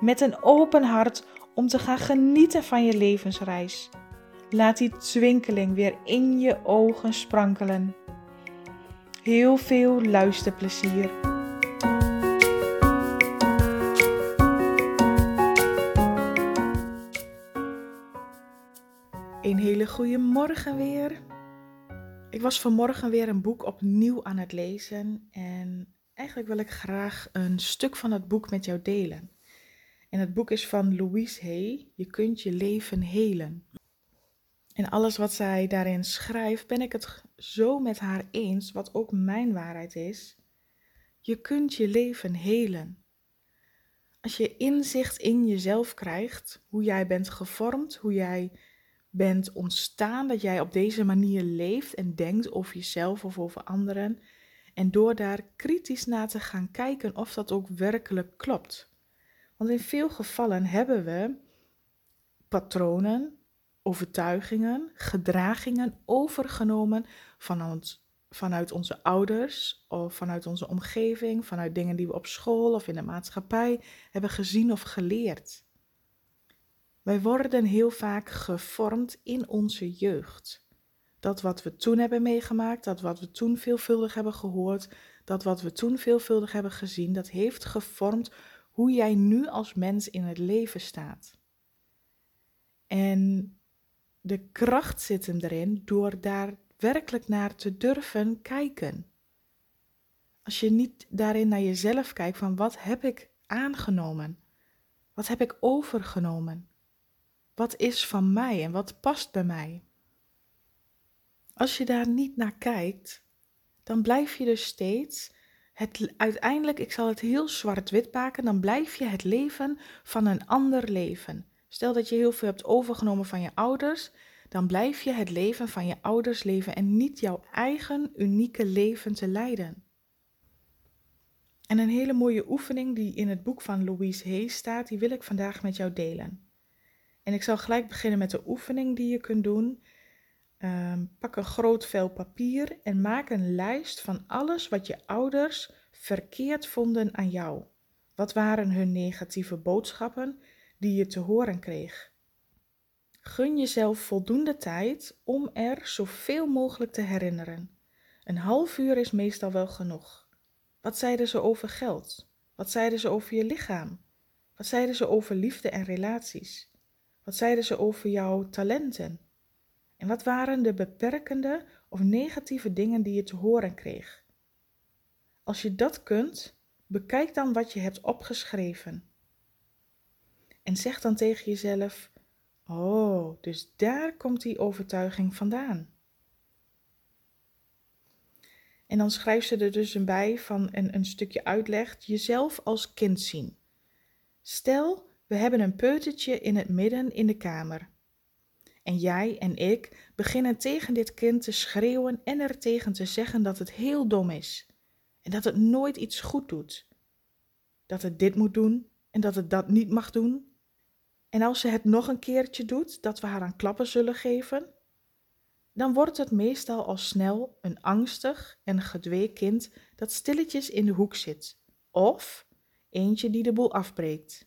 met een open hart om te gaan genieten van je levensreis. Laat die twinkeling weer in je ogen sprankelen. Heel veel luisterplezier. Een hele goede morgen weer. Ik was vanmorgen weer een boek opnieuw aan het lezen en eigenlijk wil ik graag een stuk van het boek met jou delen. En het boek is van Louise Hay. Je kunt je leven helen. En alles wat zij daarin schrijft, ben ik het zo met haar eens, wat ook mijn waarheid is. Je kunt je leven helen. Als je inzicht in jezelf krijgt, hoe jij bent gevormd, hoe jij bent ontstaan, dat jij op deze manier leeft en denkt over jezelf of over anderen. En door daar kritisch naar te gaan kijken of dat ook werkelijk klopt. Want in veel gevallen hebben we patronen, overtuigingen, gedragingen overgenomen van vanuit onze ouders of vanuit onze omgeving, vanuit dingen die we op school of in de maatschappij hebben gezien of geleerd. Wij worden heel vaak gevormd in onze jeugd. Dat wat we toen hebben meegemaakt, dat wat we toen veelvuldig hebben gehoord, dat wat we toen veelvuldig hebben gezien, dat heeft gevormd hoe jij nu als mens in het leven staat. En de kracht zit hem erin door daar werkelijk naar te durven kijken. Als je niet daarin naar jezelf kijkt van wat heb ik aangenomen? Wat heb ik overgenomen? Wat is van mij en wat past bij mij? Als je daar niet naar kijkt, dan blijf je dus steeds het, uiteindelijk, ik zal het heel zwart-wit maken, dan blijf je het leven van een ander leven. Stel dat je heel veel hebt overgenomen van je ouders, dan blijf je het leven van je ouders leven en niet jouw eigen unieke leven te leiden. En een hele mooie oefening die in het boek van Louise Hay staat, die wil ik vandaag met jou delen. En ik zal gelijk beginnen met de oefening die je kunt doen. Ehm, pak een groot vel papier en maak een lijst van alles wat je ouders verkeerd vonden aan jou. Wat waren hun negatieve boodschappen die je te horen kreeg? Gun jezelf voldoende tijd om er zoveel mogelijk te herinneren. Een half uur is meestal wel genoeg. Wat zeiden ze over geld? Wat zeiden ze over je lichaam? Wat zeiden ze over liefde en relaties? Wat zeiden ze over jouw talenten? En wat waren de beperkende of negatieve dingen die je te horen kreeg? Als je dat kunt, bekijk dan wat je hebt opgeschreven. En zeg dan tegen jezelf: Oh, dus daar komt die overtuiging vandaan. En dan schrijf ze er dus een bij van een, een stukje uitleg: jezelf als kind zien. Stel, we hebben een peutertje in het midden in de kamer. En jij en ik beginnen tegen dit kind te schreeuwen en er tegen te zeggen dat het heel dom is. En dat het nooit iets goed doet. Dat het dit moet doen en dat het dat niet mag doen. En als ze het nog een keertje doet, dat we haar aan klappen zullen geven. Dan wordt het meestal al snel een angstig en gedwee kind dat stilletjes in de hoek zit. Of eentje die de boel afbreekt.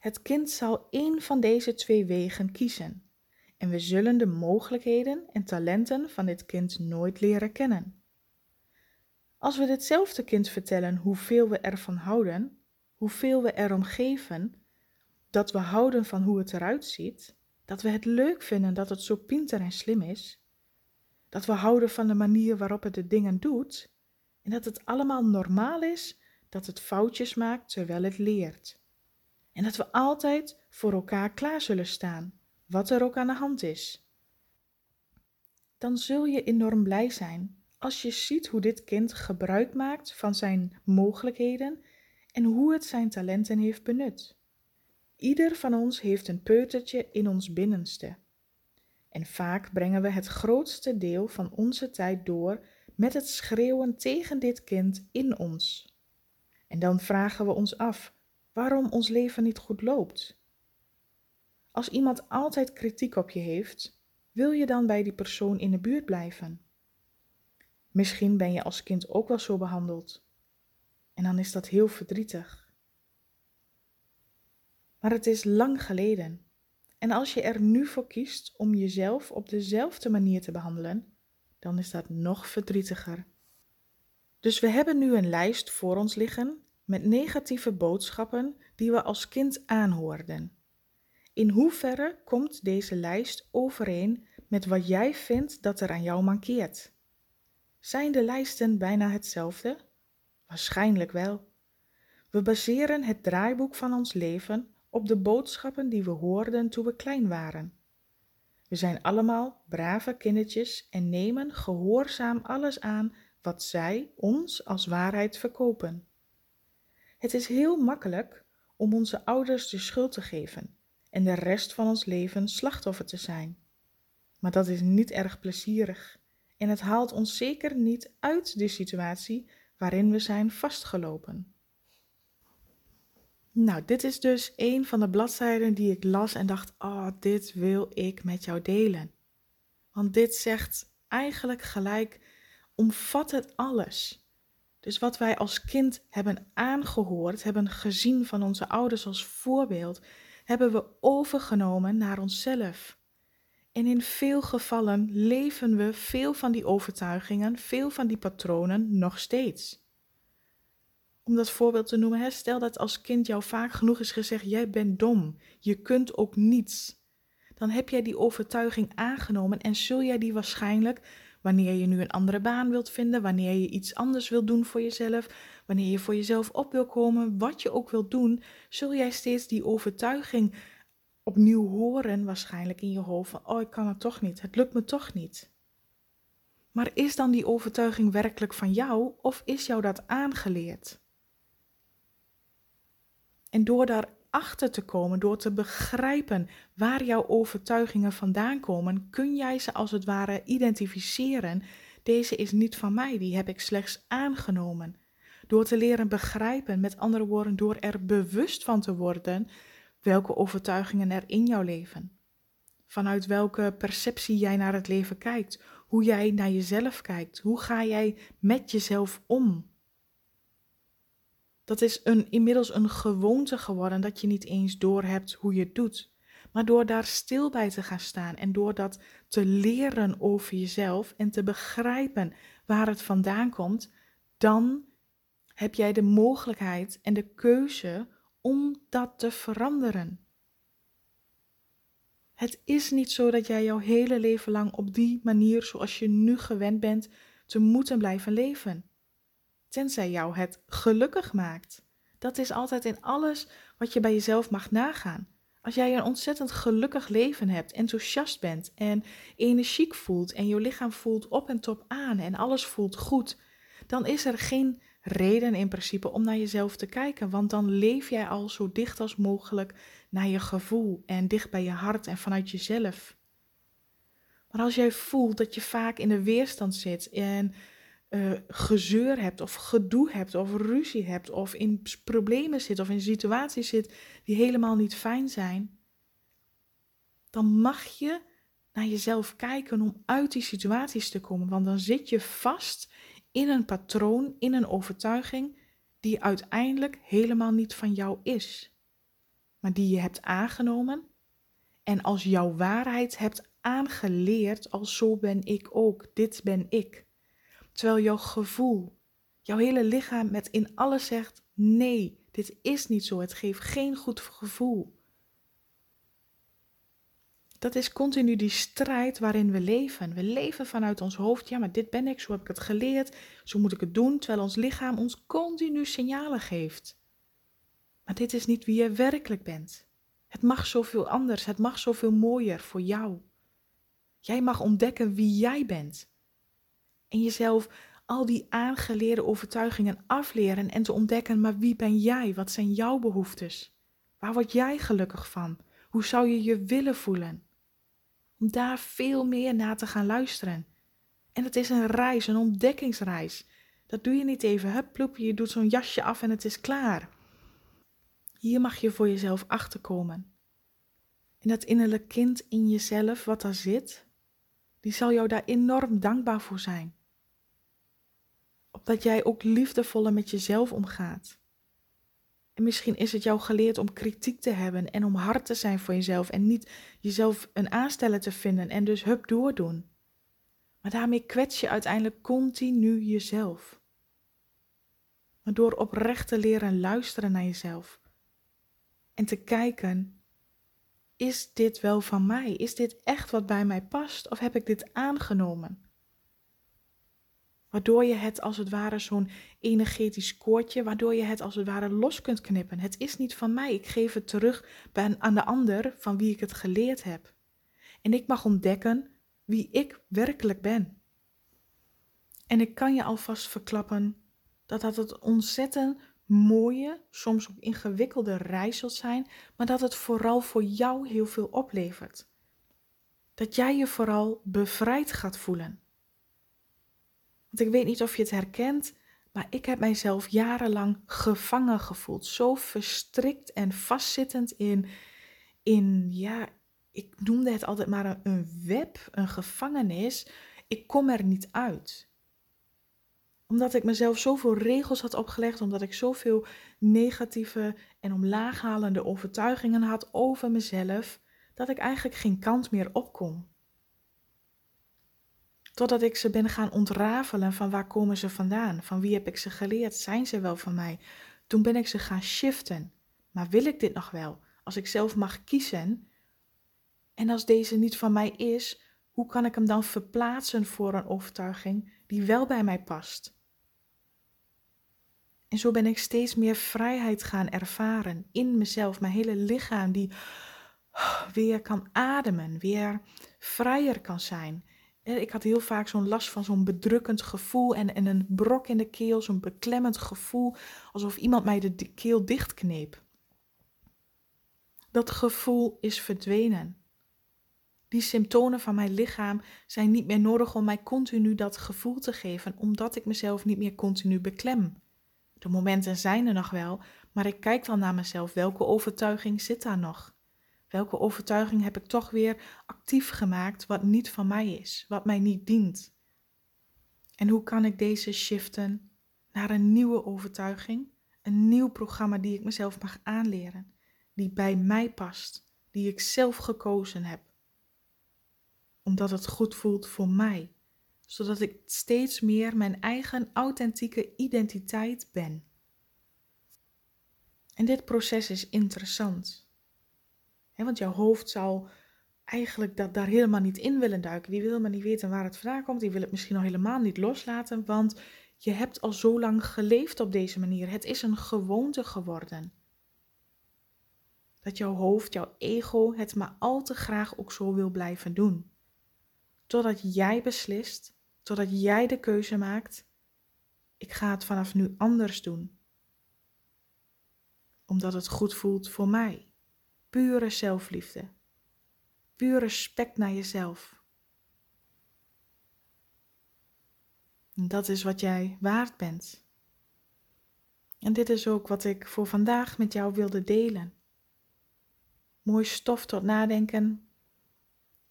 Het kind zal één van deze twee wegen kiezen. En we zullen de mogelijkheden en talenten van dit kind nooit leren kennen. Als we ditzelfde kind vertellen hoeveel we ervan houden, hoeveel we erom geven, dat we houden van hoe het eruit ziet, dat we het leuk vinden dat het zo pinter en slim is, dat we houden van de manier waarop het de dingen doet en dat het allemaal normaal is dat het foutjes maakt terwijl het leert. En dat we altijd voor elkaar klaar zullen staan, wat er ook aan de hand is. Dan zul je enorm blij zijn als je ziet hoe dit kind gebruik maakt van zijn mogelijkheden en hoe het zijn talenten heeft benut. Ieder van ons heeft een peutertje in ons binnenste. En vaak brengen we het grootste deel van onze tijd door met het schreeuwen tegen dit kind in ons. En dan vragen we ons af waarom ons leven niet goed loopt. Als iemand altijd kritiek op je heeft, wil je dan bij die persoon in de buurt blijven? Misschien ben je als kind ook wel zo behandeld. En dan is dat heel verdrietig. Maar het is lang geleden. En als je er nu voor kiest om jezelf op dezelfde manier te behandelen, dan is dat nog verdrietiger. Dus we hebben nu een lijst voor ons liggen met negatieve boodschappen die we als kind aanhoorden. In hoeverre komt deze lijst overeen met wat jij vindt dat er aan jou mankeert? Zijn de lijsten bijna hetzelfde? Waarschijnlijk wel. We baseren het draaiboek van ons leven op de boodschappen die we hoorden toen we klein waren. We zijn allemaal brave kindertjes en nemen gehoorzaam alles aan wat zij ons als waarheid verkopen. Het is heel makkelijk om onze ouders de schuld te geven en de rest van ons leven slachtoffer te zijn. Maar dat is niet erg plezierig en het haalt ons zeker niet uit de situatie waarin we zijn vastgelopen. Nou, dit is dus een van de bladzijden die ik las en dacht: Oh, dit wil ik met jou delen. Want dit zegt eigenlijk gelijk: omvat het alles. Dus wat wij als kind hebben aangehoord, hebben gezien van onze ouders als voorbeeld, hebben we overgenomen naar onszelf. En in veel gevallen leven we veel van die overtuigingen, veel van die patronen nog steeds. Om dat voorbeeld te noemen, stel dat als kind jou vaak genoeg is gezegd: jij bent dom, je kunt ook niets. Dan heb jij die overtuiging aangenomen en zul jij die waarschijnlijk Wanneer je nu een andere baan wilt vinden, wanneer je iets anders wilt doen voor jezelf, wanneer je voor jezelf op wil komen, wat je ook wilt doen, zul jij steeds die overtuiging opnieuw horen, waarschijnlijk in je hoofd van, oh ik kan het toch niet, het lukt me toch niet. Maar is dan die overtuiging werkelijk van jou of is jou dat aangeleerd? En door daar achter te komen, door te begrijpen waar jouw overtuigingen vandaan komen, kun jij ze als het ware identificeren. Deze is niet van mij, die heb ik slechts aangenomen. Door te leren begrijpen, met andere woorden, door er bewust van te worden welke overtuigingen er in jouw leven. Vanuit welke perceptie jij naar het leven kijkt, hoe jij naar jezelf kijkt, hoe ga jij met jezelf om. Dat is een, inmiddels een gewoonte geworden dat je niet eens doorhebt hoe je het doet. Maar door daar stil bij te gaan staan en door dat te leren over jezelf en te begrijpen waar het vandaan komt, dan heb jij de mogelijkheid en de keuze om dat te veranderen. Het is niet zo dat jij jouw hele leven lang op die manier, zoals je nu gewend bent, te moeten blijven leven tenzij jou het gelukkig maakt. Dat is altijd in alles wat je bij jezelf mag nagaan. Als jij een ontzettend gelukkig leven hebt, enthousiast bent en energiek voelt en je lichaam voelt op en top aan en alles voelt goed, dan is er geen reden in principe om naar jezelf te kijken, want dan leef jij al zo dicht als mogelijk naar je gevoel en dicht bij je hart en vanuit jezelf. Maar als jij voelt dat je vaak in de weerstand zit en uh, gezeur hebt of gedoe hebt of ruzie hebt of in problemen zit of in situaties zit die helemaal niet fijn zijn, dan mag je naar jezelf kijken om uit die situaties te komen, want dan zit je vast in een patroon, in een overtuiging die uiteindelijk helemaal niet van jou is, maar die je hebt aangenomen en als jouw waarheid hebt aangeleerd als zo ben ik ook, dit ben ik. Terwijl jouw gevoel, jouw hele lichaam met in alles zegt: nee, dit is niet zo. Het geeft geen goed gevoel. Dat is continu die strijd waarin we leven. We leven vanuit ons hoofd. Ja, maar dit ben ik, zo heb ik het geleerd, zo moet ik het doen. Terwijl ons lichaam ons continu signalen geeft. Maar dit is niet wie je werkelijk bent. Het mag zoveel anders, het mag zoveel mooier voor jou. Jij mag ontdekken wie jij bent en jezelf al die aangeleerde overtuigingen afleren en te ontdekken, maar wie ben jij? Wat zijn jouw behoeftes? Waar word jij gelukkig van? Hoe zou je je willen voelen? Om daar veel meer naar te gaan luisteren. En het is een reis, een ontdekkingsreis. Dat doe je niet even, hup, ploep, je doet zo'n jasje af en het is klaar. Hier mag je voor jezelf achterkomen. En dat innerlijk kind in jezelf, wat daar zit, die zal jou daar enorm dankbaar voor zijn. Opdat jij ook liefdevoller met jezelf omgaat. En misschien is het jou geleerd om kritiek te hebben en om hard te zijn voor jezelf en niet jezelf een aansteller te vinden en dus hup doordoen. Maar daarmee kwets je uiteindelijk continu jezelf. Maar door oprecht te leren luisteren naar jezelf en te kijken, is dit wel van mij? Is dit echt wat bij mij past of heb ik dit aangenomen? Waardoor je het als het ware zo'n energetisch koordje, waardoor je het als het ware los kunt knippen. Het is niet van mij, ik geef het terug aan de ander van wie ik het geleerd heb. En ik mag ontdekken wie ik werkelijk ben. En ik kan je alvast verklappen dat dat het ontzettend mooie, soms ook ingewikkelde reis zijn, maar dat het vooral voor jou heel veel oplevert. Dat jij je vooral bevrijd gaat voelen. Want ik weet niet of je het herkent, maar ik heb mijzelf jarenlang gevangen gevoeld. Zo verstrikt en vastzittend in, in ja, ik noemde het altijd maar een web, een gevangenis. Ik kom er niet uit. Omdat ik mezelf zoveel regels had opgelegd, omdat ik zoveel negatieve en omlaaghalende overtuigingen had over mezelf, dat ik eigenlijk geen kant meer op kon. Totdat ik ze ben gaan ontrafelen van waar komen ze vandaan, van wie heb ik ze geleerd, zijn ze wel van mij. Toen ben ik ze gaan shiften. Maar wil ik dit nog wel? Als ik zelf mag kiezen, en als deze niet van mij is, hoe kan ik hem dan verplaatsen voor een overtuiging die wel bij mij past? En zo ben ik steeds meer vrijheid gaan ervaren in mezelf, mijn hele lichaam die weer kan ademen, weer vrijer kan zijn. Ik had heel vaak zo'n last van zo'n bedrukkend gevoel en, en een brok in de keel, zo'n beklemmend gevoel, alsof iemand mij de keel dichtkneep. Dat gevoel is verdwenen. Die symptomen van mijn lichaam zijn niet meer nodig om mij continu dat gevoel te geven, omdat ik mezelf niet meer continu beklem. De momenten zijn er nog wel, maar ik kijk dan naar mezelf. Welke overtuiging zit daar nog? Welke overtuiging heb ik toch weer actief gemaakt wat niet van mij is, wat mij niet dient? En hoe kan ik deze shiften naar een nieuwe overtuiging, een nieuw programma die ik mezelf mag aanleren, die bij mij past, die ik zelf gekozen heb? omdat het goed voelt voor mij, zodat ik steeds meer mijn eigen authentieke identiteit ben. En dit proces is interessant, want jouw hoofd zal eigenlijk dat daar helemaal niet in willen duiken. Die wil helemaal niet weten waar het vandaan komt, die wil het misschien nog helemaal niet loslaten, want je hebt al zo lang geleefd op deze manier. Het is een gewoonte geworden. Dat jouw hoofd, jouw ego het maar al te graag ook zo wil blijven doen. Totdat jij beslist, totdat jij de keuze maakt, ik ga het vanaf nu anders doen. Omdat het goed voelt voor mij. Pure zelfliefde. Puur respect naar jezelf. En dat is wat jij waard bent. En dit is ook wat ik voor vandaag met jou wilde delen. Mooi stof tot nadenken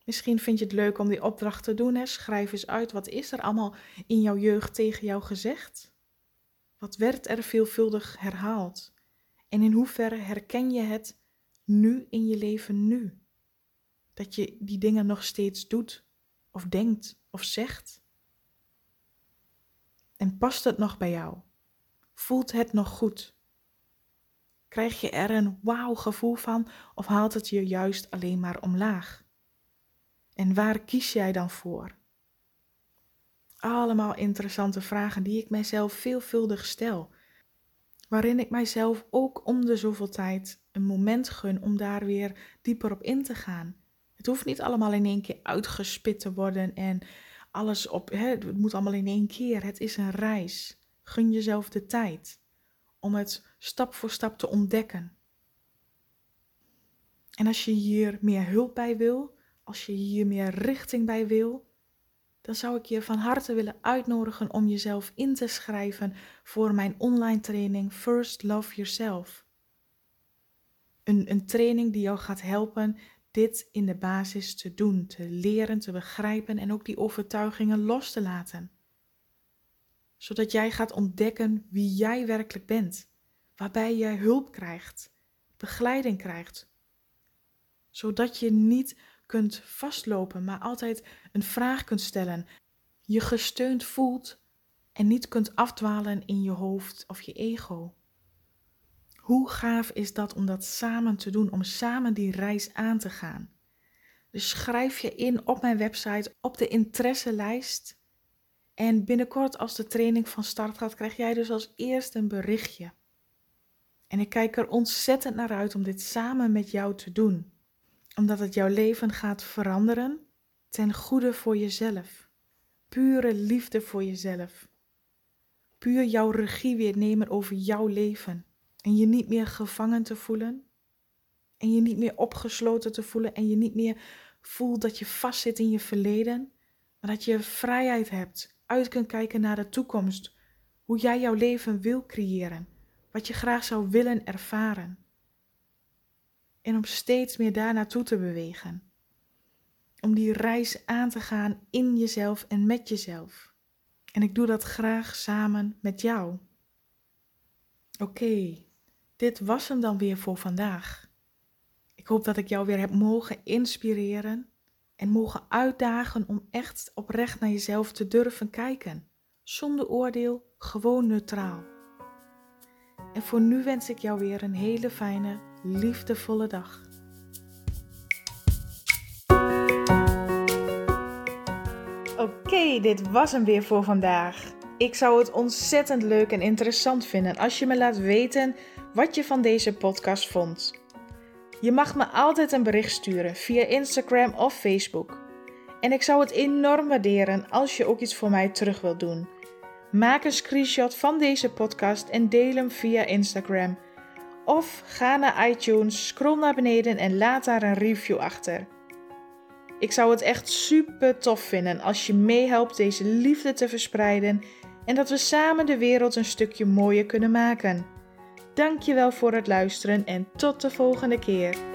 Misschien vind je het leuk om die opdracht te doen. Hè? Schrijf eens uit, wat is er allemaal in jouw jeugd tegen jou gezegd? Wat werd er veelvuldig herhaald? En in hoeverre herken je het nu in je leven nu? Dat je die dingen nog steeds doet, of denkt, of zegt? En past het nog bij jou? Voelt het nog goed? Krijg je er een wauw gevoel van, of haalt het je juist alleen maar omlaag? En waar kies jij dan voor? Allemaal interessante vragen die ik mijzelf veelvuldig stel. Waarin ik mijzelf ook om de zoveel tijd een moment gun om daar weer dieper op in te gaan. Het hoeft niet allemaal in één keer uitgespit te worden en alles op, hè, het moet allemaal in één keer. Het is een reis. Gun jezelf de tijd om het stap voor stap te ontdekken. En als je hier meer hulp bij wil, als je hier meer richting bij wil, dan zou ik je van harte willen uitnodigen om jezelf in te schrijven voor mijn online training First Love Yourself. Een, een training die jou gaat helpen dit in de basis te doen, te leren, te begrijpen en ook die overtuigingen los te laten. Zodat jij gaat ontdekken wie jij werkelijk bent, waarbij jij hulp krijgt, begeleiding krijgt. Zodat je niet kunt vastlopen, maar altijd een vraag kunt stellen, je gesteund voelt en niet kunt afdwalen in je hoofd of je ego. Hoe gaaf is dat om dat samen te doen, om samen die reis aan te gaan? Dus schrijf je in op mijn website op de interesselijst. En binnenkort, als de training van start gaat, krijg jij dus als eerste een berichtje. En ik kijk er ontzettend naar uit om dit samen met jou te doen, omdat het jouw leven gaat veranderen ten goede voor jezelf. Pure liefde voor jezelf. Puur jouw regie weer nemen over jouw leven. En je niet meer gevangen te voelen. En je niet meer opgesloten te voelen. En je niet meer voelt dat je vastzit in je verleden. Maar dat je vrijheid hebt. Uit kunt kijken naar de toekomst. Hoe jij jouw leven wil creëren. Wat je graag zou willen ervaren. En om steeds meer daar naartoe te bewegen. Om die reis aan te gaan in jezelf en met jezelf. En ik doe dat graag samen met jou. Oké, dit was hem dan weer voor vandaag. Ik hoop dat ik jou weer heb mogen inspireren en mogen uitdagen om echt oprecht naar jezelf te durven kijken. Zonder oordeel, gewoon neutraal. En voor nu wens ik jou weer een hele fijne, liefdevolle dag. Oké, dit was hem weer voor vandaag. Ik zou het ontzettend leuk en interessant vinden als je me laat weten wat je van deze podcast vond. Je mag me altijd een bericht sturen via Instagram of Facebook. En ik zou het enorm waarderen als je ook iets voor mij terug wilt doen. Maak een screenshot van deze podcast en deel hem via Instagram. Of ga naar iTunes, scroll naar beneden en laat daar een review achter. Ik zou het echt super tof vinden als je meehelpt deze liefde te verspreiden en dat we samen de wereld een stukje mooier kunnen maken. Dankjewel voor het luisteren en tot de volgende keer.